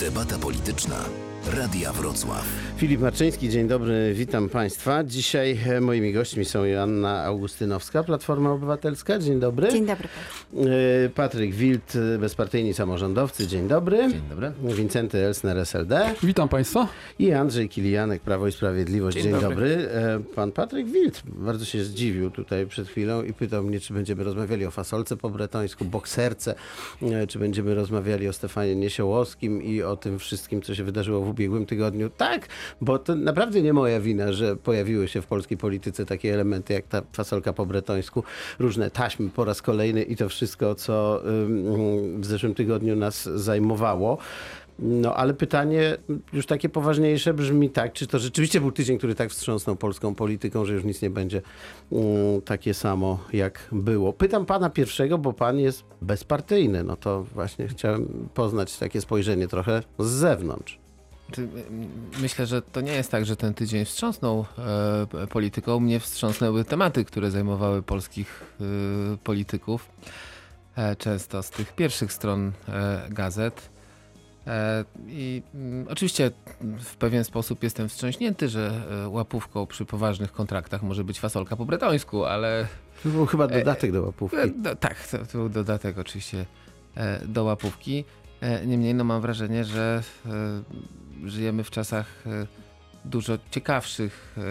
Debata polityczna. Radia Wrocław. Filip Marczyński, dzień dobry, witam Państwa. Dzisiaj e, moimi gośćmi są Joanna Augustynowska, Platforma Obywatelska, dzień dobry. Dzień dobry. E, Patryk Wild, e, bezpartyjni samorządowcy, dzień dobry. Dzień dobry. Wincenty Elsner, SLD. Witam Państwa. I Andrzej Kilianek, Prawo i Sprawiedliwość, dzień, dobry. dobry. E, Pan Patryk Wild bardzo się zdziwił tutaj przed chwilą i pytał mnie, czy będziemy rozmawiali o fasolce po bretońsku, bokserce, czy będziemy rozmawiali o Stefanie Niesiołowskim i o tym wszystkim, co się wydarzyło w ubiegłym tygodniu. Tak, bo to naprawdę nie moja wina, że pojawiły się w polskiej polityce takie elementy jak ta fasolka po bretońsku, różne taśmy po raz kolejny i to wszystko, co w zeszłym tygodniu nas zajmowało. No, ale pytanie już takie poważniejsze brzmi tak, czy to rzeczywiście był tydzień, który tak wstrząsnął polską polityką, że już nic nie będzie mm, takie samo, jak było. Pytam pana pierwszego, bo pan jest bezpartyjny. No to właśnie chciałem poznać takie spojrzenie trochę z zewnątrz. Myślę, że to nie jest tak, że ten tydzień wstrząsnął e, polityką. Mnie wstrząsnęły tematy, które zajmowały polskich e, polityków. E, często z tych pierwszych stron e, gazet. E, I oczywiście w pewien sposób jestem wstrząśnięty, że e, łapówką przy poważnych kontraktach może być fasolka po bretońsku, ale To był chyba dodatek do łapówki. No, tak, to, to był dodatek oczywiście do łapówki. Niemniej no, mam wrażenie, że żyjemy w czasach e, dużo ciekawszych e,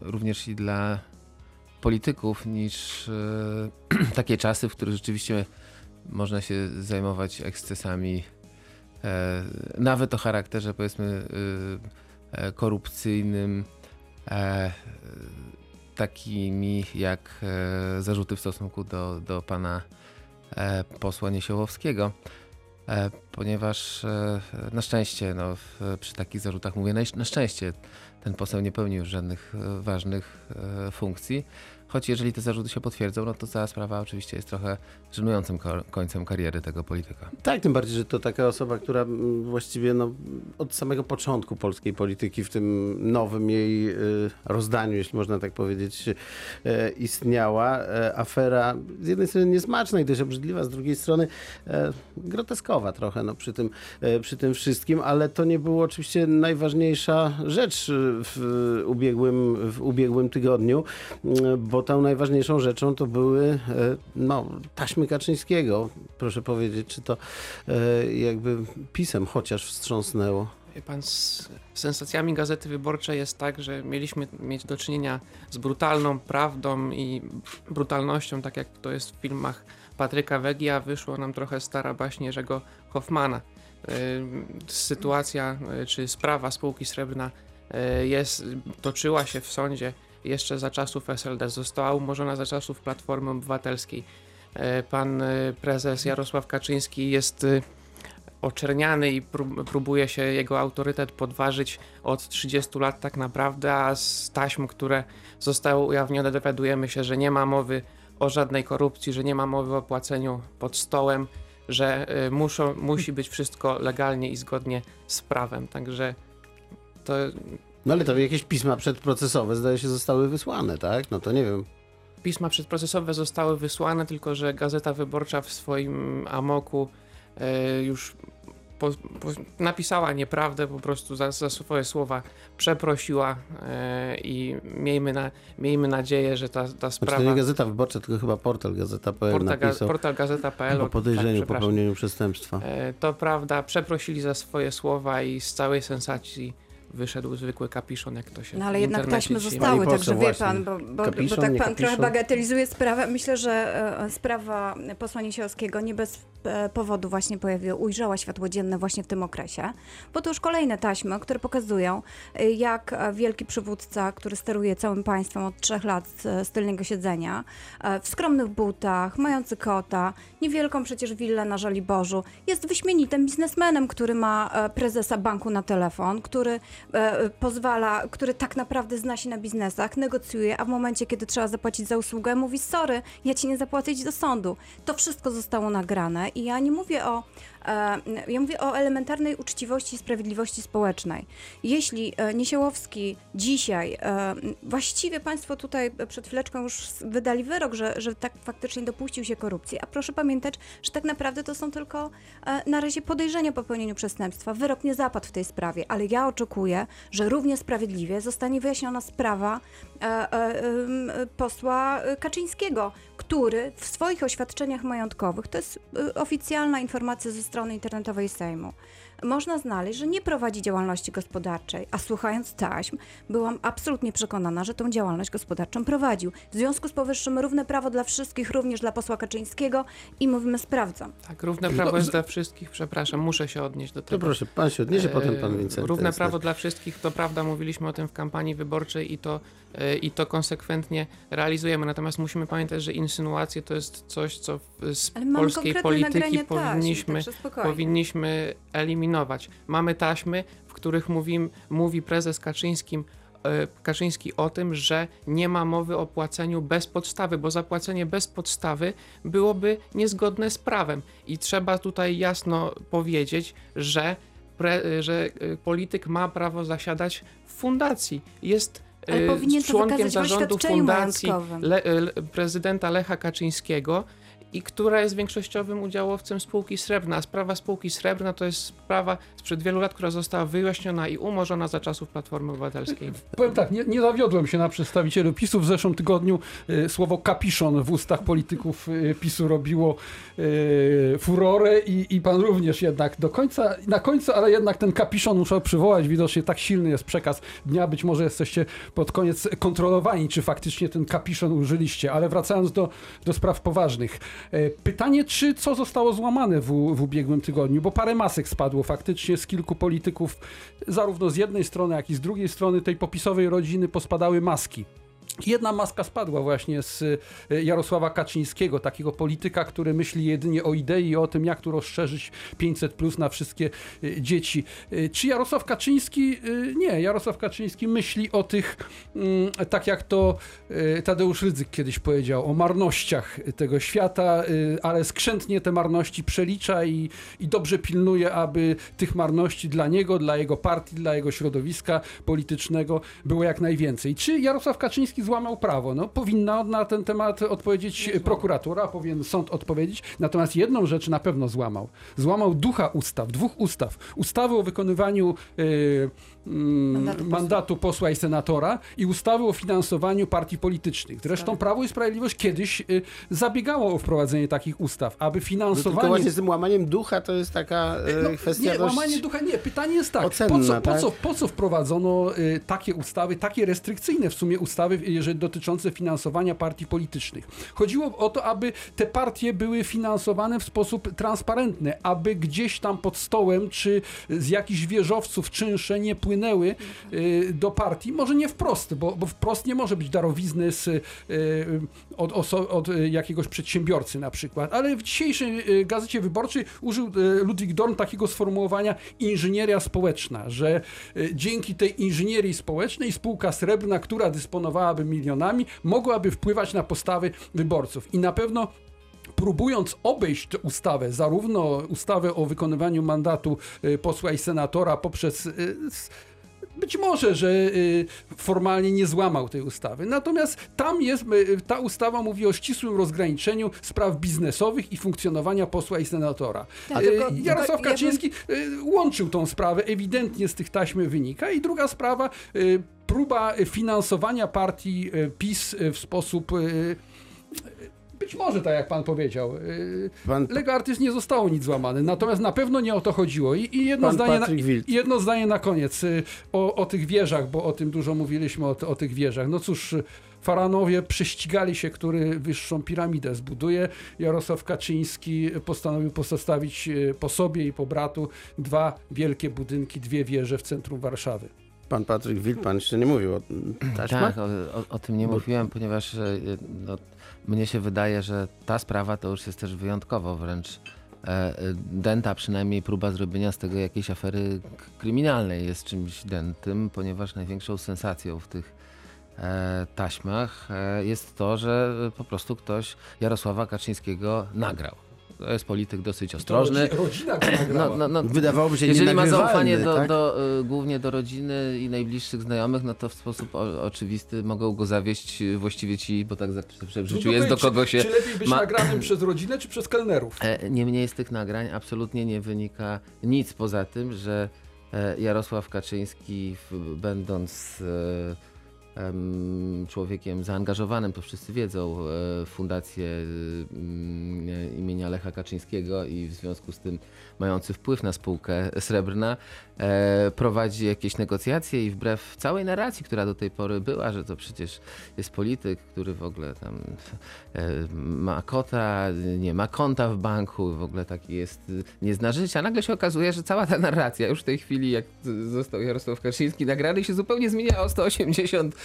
również i dla polityków niż e, takie czasy, w których rzeczywiście można się zajmować ekscesami nawet o charakterze powiedzmy korupcyjnym takimi jak zarzuty w stosunku do, do pana posła Niesiołowskiego. E, ponieważ e, na szczęście, no, przy takich zarzutach mówię, na, szczęście ten poseł nie pełni już żadnych e, ważnych funkcji. Choć jeżeli te zarzuty się potwierdzą, no to cała sprawa oczywiście jest trochę żenującym ko- końcem kariery tego polityka. Tak, tym bardziej, że to taka osoba, która mm, właściwie no, od samego początku polskiej polityki w tym nowym jej y, rozdaniu, jeśli można tak powiedzieć, e, istniała. E, afera z jednej strony niesmaczna i dość obrzydliwa, z drugiej strony e, groteskowa trochę no, przy, tym, e, przy tym wszystkim, ale to nie było oczywiście najważniejsza rzecz y, w ubiegłym, w ubiegłym tygodniu, y, bo tą najważniejszą rzeczą to były e, no, taśmy Kaczyńskiego. Proszę powiedzieć, czy to e, jakby pisem chociaż wstrząsnęło. Wie pan, z sensacjami Gazety Wyborczej jest tak, że mieliśmy mieć do czynienia z brutalną prawdą i brutalnością, tak jak to jest w filmach Patryka Wegi, a wyszło nam trochę stara baśń Jerzego Hoffmana. Yy, Sytuacja, czy sprawa spółki Srebrna jest, toczyła się w sądzie jeszcze za czasów SLD, została umorzona za czasów Platformy Obywatelskiej. Yy, Pan yy, prezes Jarosław Kaczyński jest yy, oczerniany i prób- próbuje się jego autorytet podważyć od 30 lat tak naprawdę, a z taśm, które zostały ujawnione dowiadujemy się, że nie ma mowy o żadnej korupcji, że nie ma mowy o płaceniu pod stołem, że muszą, musi być wszystko legalnie i zgodnie z prawem. Także to No ale to jakieś pisma przedprocesowe zdaje się zostały wysłane, tak? No to nie wiem. pisma przedprocesowe zostały wysłane, tylko że Gazeta Wyborcza w swoim amoku e, już po, po, napisała nieprawdę, po prostu za, za swoje słowa przeprosiła e, i miejmy, na, miejmy nadzieję, że ta, ta Znaczy to sprawa... nie Gazeta Wyborcza, tylko chyba portal Gazeta.pl Portal, ga, napisał portal gazeta.pl o tak, podejrzeniu przepraszam. popełnieniu przestępstwa. E, To prawda, przeprosili za swoje słowa i z całej sensacji wyszedł zwykły kapiszon, jak to się No ale w jednak taśmy zostały, Pani także wie właśnie. pan, bo, bo, bo Kapiszon, tak nie pan trochę bagatelizuje sprawę. Myślę, że e, sprawa posła Niesielskiego nie bez e, powodu właśnie pojawiła, ujrzała światło dzienne właśnie w tym okresie, bo to już kolejne taśmy, które pokazują, e, jak e, wielki przywódca, który steruje całym państwem od trzech lat z, z tylnego siedzenia, e, w skromnych butach, mający kota, niewielką przecież willę na Żoliborzu, jest wyśmienitym biznesmenem, który ma e, prezesa banku na telefon, który e, pozwala, który tak naprawdę zna się na biznesach, negocjuje, a w momencie, kiedy trzeba zapłacić za usługę, mówi sorry, ja ci nie zapłacę, idź do sądu. To wszystko zostało nagrane i ja nie mówię o E, Ja mówię o elementarnej uczciwości i sprawiedliwości społecznej. Jeśli e, Niesiełowski dzisiaj, e, właściwie Państwo tutaj przed chwileczką już wydali wyrok, że, że tak faktycznie dopuścił się korupcji, a proszę pamiętać, że tak naprawdę to są tylko e, na razie podejrzenia popełnieniu przestępstwa. Wyrok nie zapadł w tej sprawie, ale ja oczekuję, że równie sprawiedliwie zostanie wyjaśniona sprawa e, e, posła Kaczyńskiego, który w swoich oświadczeniach majątkowych, to jest e, oficjalna informacja ze strony internetowej Sejmu, można znaleźć, że nie prowadzi działalności gospodarczej, a słuchając taśm, byłam absolutnie przekonana, że tą działalność gospodarczą prowadził. W związku z powyższym równe prawo dla wszystkich, również dla posła Kaczyńskiego i mówimy sprawdzam. Tak, równe prawo jest dla wszystkich, przepraszam, muszę się odnieść do To tego. proszę, pan się odniesie, potem pan E, Wincent. Równe prawo dla wszystkich, to prawda, mówiliśmy o tym w kampanii wyborczej i to, e, i to konsekwentnie realizujemy. Natomiast musimy pamiętać, że insynuacje to jest coś, co z polskiej polityki taśm, powinniśmy, powinniśmy eliminować. Mamy taśmy, w których mówi, mówi prezes Kaczyńskim, e, Kaczyński o tym, że nie ma mowy o płaceniu bez podstawy, bo zapłacenie bez podstawy byłoby niezgodne z prawem. I trzeba tutaj jasno powiedzieć, że, pre, że e, polityk ma prawo zasiadać w fundacji. Jest Ale e, powinien członkiem zarządu fundacji. Le, le, prezydenta Lecha Kaczyńskiego i która jest większościowym udziałowcem spółki Srebrna. A sprawa spółki Srebrna to jest sprawa sprzed wielu lat, która została wyjaśniona i umorzona za czasów Platformy Obywatelskiej. Powiem tak, nie, nie zawiodłem się na przedstawicielu PiSu. W zeszłym tygodniu e, słowo kapiszon w ustach polityków e, PiSu robiło e, furorę i, i pan również jednak do końca, na końcu, ale jednak ten kapiszon muszę przywołać. Widocznie tak silny jest przekaz dnia. Być może jesteście pod koniec kontrolowani, czy faktycznie ten kapiszon użyliście. Ale wracając do, do spraw poważnych. E, pytanie, czy co zostało złamane w, w ubiegłym tygodniu, bo parę masek spadło faktycznie z kilku polityków, zarówno z jednej strony, jak i z drugiej strony tej popisowej rodziny pospadały maski. Jedna maska spadła właśnie z e, Jarosława Kaczyńskiego, takiego polityka, który myśli jedynie o idei o tym, jak tu rozszerzyć 500 plus na wszystkie e, dzieci. E, Czy Jarosław Kaczyński? Nie, Jarosław Kaczyński myśli o tych, mm, tak jak to Tadeusz Rydzyk kiedyś powiedział, o marnościach tego świata, ale skrzętnie te marności przelicza i, i dobrze pilnuje, aby tych marności dla niego, dla jego partii, dla jego środowiska politycznego było jak najwięcej. Czy Jarosław Kaczyński złamał prawo? No, powinna na ten temat odpowiedzieć prokuratura, powinien sąd odpowiedzieć. Natomiast jedną rzecz na pewno złamał. Złamał ducha ustaw, dwóch ustaw. Ustawy o wykonywaniu mm, Mandatu posła. mandatu posła i senatora i ustawy o finansowaniu partii politycznych. Zresztą Tak. Prawo i Sprawiedliwość kiedyś y, zabiegało o wprowadzenie takich ustaw, aby No, finansowanie... tylko finansowanie... właśnie z tym łamaniem ducha to jest taka e, No, kwestia nie, dość... łamanie ducha nie. Pytanie jest tak, po ocenna, co, po, tak? co, po co wprowadzono y, takie ustawy, takie restrykcyjne w sumie ustawy, jeżeli dotyczące finansowania partii politycznych? Chodziło o to, aby te partie były finansowane w sposób transparentny, aby gdzieś tam pod stołem, czy z jakichś wieżowców czynsze nie płynęły y, do partii. Może nie wprost, bo, bo wprost nie może być darowizny z, y, od, oso- od jakiegoś przedsiębiorcy na przykład, ale w dzisiejszej y, Gazecie Wyborczej użył Ludwik Dorn takiego sformułowania inżynieria społeczna, że dzięki tej inżynierii społecznej spółka srebrna, która dysponowałaby milionami, mogłaby wpływać na postawy wyborców. I na pewno próbując obejść ustawę, zarówno ustawę o wykonywaniu mandatu y, posła i senatora poprzez y, być może, że y, formalnie nie złamał tej ustawy. Natomiast tam jest, y, ta ustawa mówi o ścisłym rozgraniczeniu spraw biznesowych i funkcjonowania posła i senatora. Tak, Y, tylko- Jarosław tylko ja bym- Kaczyński łączył tą sprawę, ewidentnie z tych taśmy wynika. I druga sprawa, próba finansowania partii PiS w sposób. Być może, tak jak pan powiedział. y, Pan, Lego Artys nie zostało nic złamane, natomiast na pewno nie o to chodziło. I, i jedno, Pan zdanie na, Wild. jedno zdanie na koniec y, o, o tych wieżach, bo o tym dużo mówiliśmy, o, o tych wieżach. No cóż, Faranowie prześcigali się, który wyższą piramidę zbuduje. Jarosław Kaczyński postanowił postawić y, po sobie i po bratu dwa wielkie budynki, dwie wieże w centrum Warszawy. Pan Patryk Wild, pan jeszcze nie mówił o taśmach? Tak, o, o, o tym nie Bo- mówiłem, ponieważ e, no, mnie się wydaje, że ta sprawa to już jest też wyjątkowo wręcz e, e, dęta, przynajmniej próba zrobienia z tego jakiejś afery kryminalnej jest czymś dętym, ponieważ największą sensacją w tych taśmach jest to, że po prostu ktoś Jarosława Kaczyńskiego nagrał. To jest polityk dosyć ostrożny. Rodzina. No, no, no, Wydawałoby się jeżeli ma zaufanie do, tak? do, y, głównie do rodziny i najbliższych znajomych, no to w sposób o, oczywisty mogą go zawieść y, właściwie ci, bo tak zawsze w życiu Trudno jest, do kogo się... Czy, czy lepiej być ma- nagranym przez rodzinę, czy przez kelnerów? E, Niemniej z tych nagrań absolutnie nie wynika nic poza tym, że e, Jarosław Kaczyński, będąc e, człowiekiem zaangażowanym, to wszyscy wiedzą, e, w fundację mm, e, imienia Lecha Kaczyńskiego i w związku z tym mający wpływ na spółkę Srebrna, e, prowadzi jakieś negocjacje i wbrew całej narracji, która do tej pory była, że to przecież jest polityk, który w ogóle tam e, ma kota, nie ma konta w banku, w ogóle taki jest, nie zna życia. Nagle się okazuje, że cała ta narracja już w tej chwili, jak został Jarosław Kaczyński nagrany, się zupełnie zmienia o 180 e,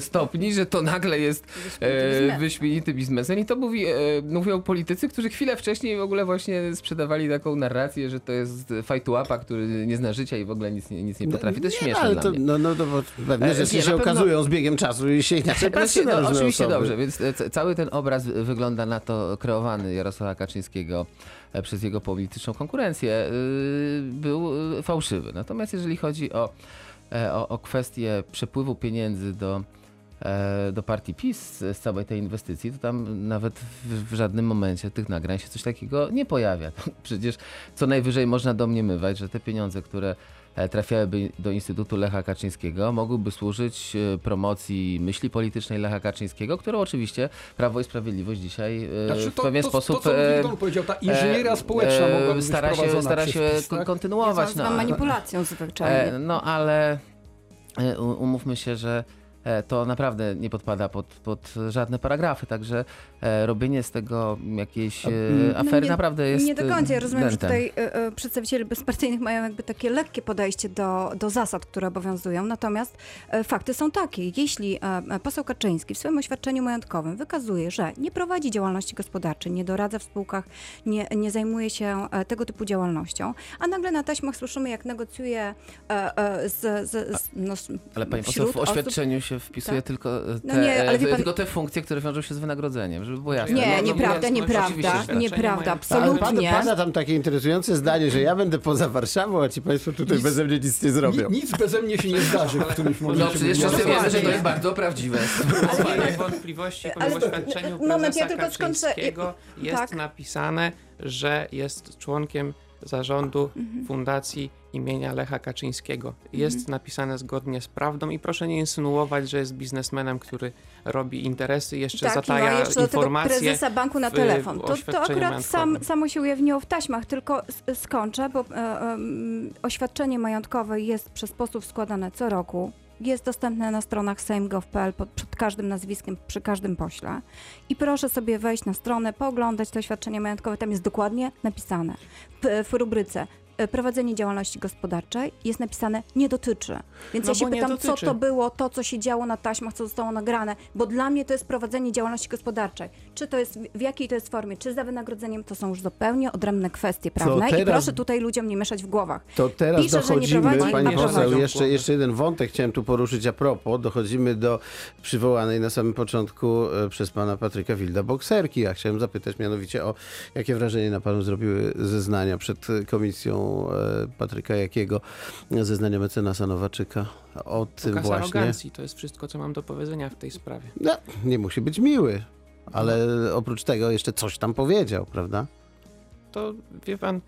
stopni, że to nagle jest e, wyśmienitym biznesem i to mówi, e, mówią politycy, którzy chwilę wcześniej w ogóle właśnie sprzedawali taką narrację, że to jest fajtułapa, który nie zna życia i w ogóle nic, nie- nic nie potrafi. To jest nie, śmieszne ale to, mnie. no, no to bo pewne E, rzeczy nie, się pewno- okazują z biegiem czasu i się inaczej patrzy na no, oczywiście osoby. dobrze, więc e, ca- cały ten obraz wy- wygląda na to kreowany Jarosława Kaczyńskiego e, przez jego polityczną konkurencję był fałszywy. Natomiast jeżeli chodzi o, e, o, o kwestię przepływu pieniędzy do e, do partii PiS z całej tej inwestycji, to tam nawet w, w żadnym momencie tych nagrań się coś takiego nie pojawia. Przecież co najwyżej można domniemywać, że te pieniądze, które e, trafiałyby do Instytutu Lecha Kaczyńskiego, mogłyby służyć e, promocji myśli politycznej Lecha Kaczyńskiego, którą oczywiście Prawo i Sprawiedliwość dzisiaj e, Znaczy, w pewien sposób To, co e, powiedział, ta inżynieria e, społeczna e, mogła być stara się, stara przez się PiS, tak? kontynuować. To no, manipulacją zwyczajnie. E, no ale e, umówmy się, że e, to naprawdę nie podpada pod, pod żadne paragrafy, także e, robienie z tego jakiejś e, No afery nie- naprawdę jest Nie do końca. Ja rozumiem, że tutaj e, e, przedstawiciele bezpartyjnych mają jakby takie lekkie podejście do, do zasad, które obowiązują. Natomiast e, fakty są takie. Jeśli e, e, poseł Kaczyński w swoim oświadczeniu majątkowym wykazuje, że nie prowadzi działalności gospodarczej, nie doradza w spółkach, nie, nie zajmuje się e, tego typu działalnością, a nagle na taśmach słyszymy, jak negocjuje e, e, z, z, z, no, Ale pani poseł w osób- oświadczeniu się wpisuje Tak. tylko, e, te, No nie, ale e, pan- tylko te funkcje, które wiążą się z wynagrodzeniem, żeby było jasne. Nie, No, no, nieprawda, jasność, nieprawda, oczywiście, nieprawda, Ale absolutnie. pada, pada tam takie interesujące zdanie, że ja będę poza Warszawą, a ci państwo tutaj Nic- beze mnie nic nie zrobią. Ni- Nic beze mnie się nie zdarzy w którymś momencie. No przecież wszyscy wiemy, że to jest bardzo prawdziwe. Ale wątpliwości, bo Ale- w oświadczeniu moment, prezesa ja tylko skończę. Kaczyńskiego jest Tak. napisane, że jest członkiem zarządu Mhm. Fundacji imienia Lecha Kaczyńskiego. Jest napisane zgodnie z prawdą i proszę nie insynuować, że jest biznesmenem, który robi interesy, jeszcze tak, zataja no, jeszcze do informacje. prezesa banku na telefon. w To, to akurat sam, samo się ujawniło w taśmach, tylko skończę, bo e, e, oświadczenie majątkowe jest przez posłów składane co roku. Jest dostępne na stronach sejm.gov.pl pod, przed każdym nazwiskiem, przy każdym pośle. I proszę sobie wejść na stronę, pooglądać to oświadczenie majątkowe. Tam jest dokładnie napisane. W, w rubryce prowadzenie działalności gospodarczej jest napisane nie dotyczy. Więc No ja się pytam, co to było, to co się działo na taśmach, co zostało nagrane, bo dla mnie to jest prowadzenie działalności gospodarczej. Czy to jest, w jakiej to jest formie, czy za wynagrodzeniem, to są już zupełnie odrębne kwestie prawne i teraz- proszę tutaj ludziom nie mieszać w głowach. To teraz Pisze, że nie dochodzimy, prowadzi, pani a poseł, jeszcze, jeszcze jeden wątek chciałem tu poruszyć a propos. Dochodzimy do przywołanej na samym początku e, przez pana Patryka Wilda bokserki. Ja chciałem zapytać mianowicie o jakie wrażenie na panu zrobiły zeznania przed e, komisją e, Patryka Jakiego, zeznania mecenasa Nowaczyka o tym Ukaz właśnie. arogancji, to jest wszystko, co mam do powiedzenia w tej sprawie. No, nie musi być miły, ale oprócz tego jeszcze coś tam powiedział, prawda? To wie pan.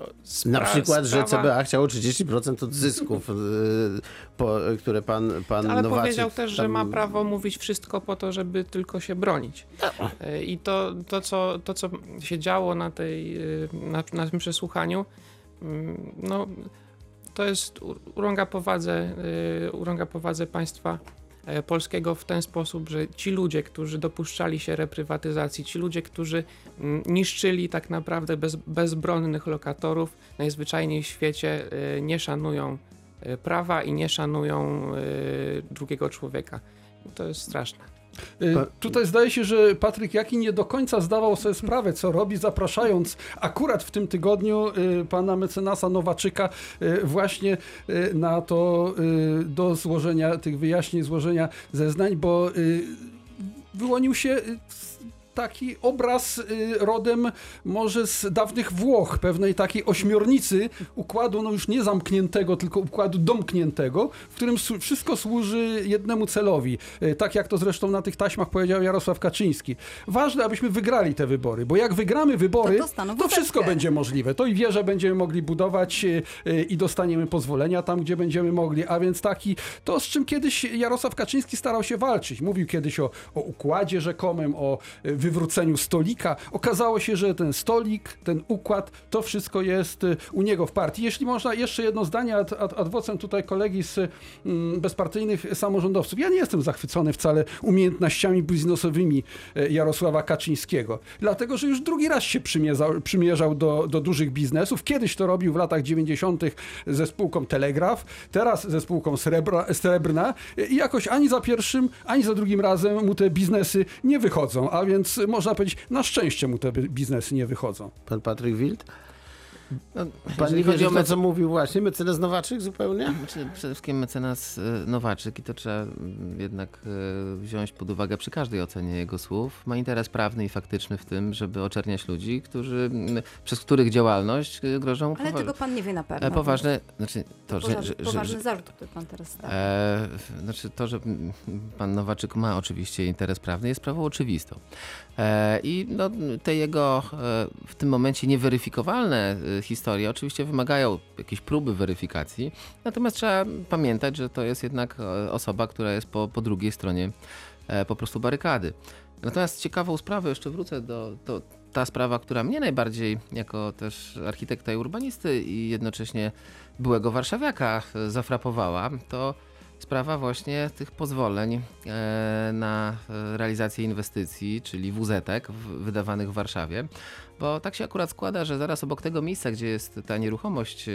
O, Na spra- przykład, że sprawa- CBA chciało 30% od zysków, y, po, które pan, pan Ale Nowaczyk powiedział też, że tam- ma prawo mówić wszystko po to, żeby tylko się bronić. E, I to, to, co, to co się działo na, tej, y, na, na tym przesłuchaniu, mm, no, to jest urąga powadze, y, urąga powadze państwa polskiego w ten sposób, że ci ludzie, którzy dopuszczali się reprywatyzacji, ci ludzie, którzy mm, niszczyli tak naprawdę bez, bezbronnych lokatorów, najzwyczajniej w świecie y, nie szanują y, prawa i nie szanują drugiego człowieka. To jest straszne. Y, Tutaj zdaje się, że Patryk Jaki nie do końca zdawał sobie sprawę, co robi, zapraszając akurat w tym tygodniu y, pana mecenasa Nowaczyka y, właśnie na to do złożenia tych wyjaśnień, złożenia zeznań, bo wyłonił się taki obraz y, rodem może z dawnych Włoch, pewnej takiej ośmiornicy układu, no już nie zamkniętego, tylko układu domkniętego, w którym wszystko służy jednemu celowi. Y, Tak jak to zresztą na tych taśmach powiedział Jarosław Kaczyński. Ważne, abyśmy wygrali te wybory, bo jak wygramy wybory, To to wszystko będzie możliwe. To i wieże będziemy mogli budować y, i dostaniemy pozwolenia tam, gdzie będziemy mogli. A więc taki, to z czym kiedyś Jarosław Kaczyński starał się walczyć. Mówił kiedyś o, o układzie rzekomym, o y, wywróceniu stolika. Okazało się, że ten stolik, ten układ, to wszystko jest y, u niego w partii. Jeśli można, jeszcze jedno zdanie ad, ad, ad vocem tutaj kolegi z mm, bezpartyjnych samorządowców. Ja nie jestem zachwycony wcale umiejętnościami biznesowymi e, Jarosława Kaczyńskiego. Dlatego, że już drugi raz się przymierzał, przymierzał do, do dużych biznesów. Kiedyś to robił w latach 90. ze spółką Telegraf, teraz ze spółką Srebra, Srebrna i jakoś ani za pierwszym, ani za drugim razem mu te biznesy nie wychodzą. A więc można powiedzieć, na szczęście mu te bi- biznesy nie wychodzą. Pan Patryk Wild? No, Pan jeżeli nie chodzi wierzy o w to, mece- co mówił właśnie mecenas Nowaczyk zupełnie? Znaczy, przede wszystkim mecenas e, Nowaczyk i to trzeba mm, jednak e, wziąć pod uwagę przy każdej ocenie jego słów. Ma interes prawny i faktyczny w tym, żeby oczerniać ludzi, którzy, mm, przez których działalność e, grożą Ale powa- tego pan nie wie na pewno. poważne, znaczy to, że, Poważny, że, że, poważny że zarzut, który pan teraz stawia. E, znaczy to, że mm, pan Nowaczyk ma oczywiście interes prawny jest sprawą oczywistą. E, I no, te jego e, w tym momencie nieweryfikowalne e, historie oczywiście wymagają jakiejś próby weryfikacji, natomiast trzeba pamiętać, że to jest jednak e, osoba, która jest po, po drugiej stronie e, po prostu barykady. Natomiast ciekawą sprawę, jeszcze wrócę do, do ta sprawa, która mnie najbardziej jako też architekta i urbanisty i jednocześnie byłego warszawiaka e, zafrapowała, to sprawa właśnie tych pozwoleń na realizację inwestycji, czyli WZ-ek w- wydawanych w Warszawie. Bo tak się akurat składa, że zaraz obok tego miejsca, gdzie jest ta nieruchomość e,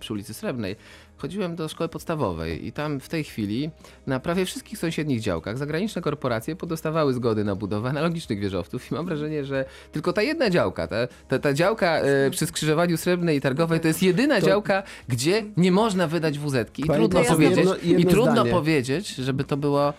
przy ulicy Srebrnej, chodziłem do szkoły podstawowej i tam w tej chwili na prawie wszystkich sąsiednich działkach zagraniczne korporacje podostawały zgody na budowę analogicznych wieżowców i mam wrażenie, że tylko ta jedna działka, ta, ta, ta działka e, przy skrzyżowaniu Srebrnej i Targowej to jest jedyna To- działka, gdzie nie można wydać WZ-ki i trudno jedno- jedno i trudno zdanie. powiedzieć, żeby to było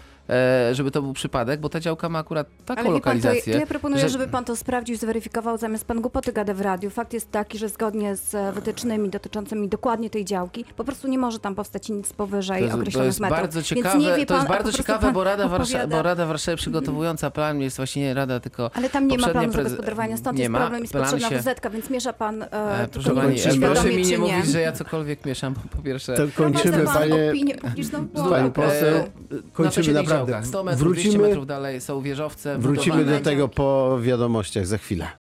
żeby to był przypadek, bo ta działka ma akurat taką Ale pan, to, lokalizację. to ja proponuję, że- żeby pan to sprawdził, zweryfikował, zamiast pan głupoty gada w radiu. Fakt jest taki, że zgodnie z e, wytycznymi dotyczącymi dokładnie tej działki, po prostu nie może tam powstać nic powyżej To jest, to określonych jest metrów. bardzo Więc ciekawe, nie wie to pan, jest bardzo ciekawe, pan bo Rada, Warsza, bo Rada Warszawy przygotowująca plan jest właśnie nie Rada, tylko Ale tam nie ma planu prez- zagospodarowania, stąd nie jest ma. problem, jest Plan potrzebna się- WZ-ka, więc miesza pan e, E, proszę nie pani, e, proszę mi nie mówić, że ja cokolwiek mieszam, bo po pierwsze... To kończymy, pan panie... opinię publiczną. Pani poseł, kończymy sąsiednich naprawdę. działkach, 100 metrów, 200 Wrócimy, metrów dalej są wieżowce wrócimy budowane. do tego po wiadomościach za chwilę.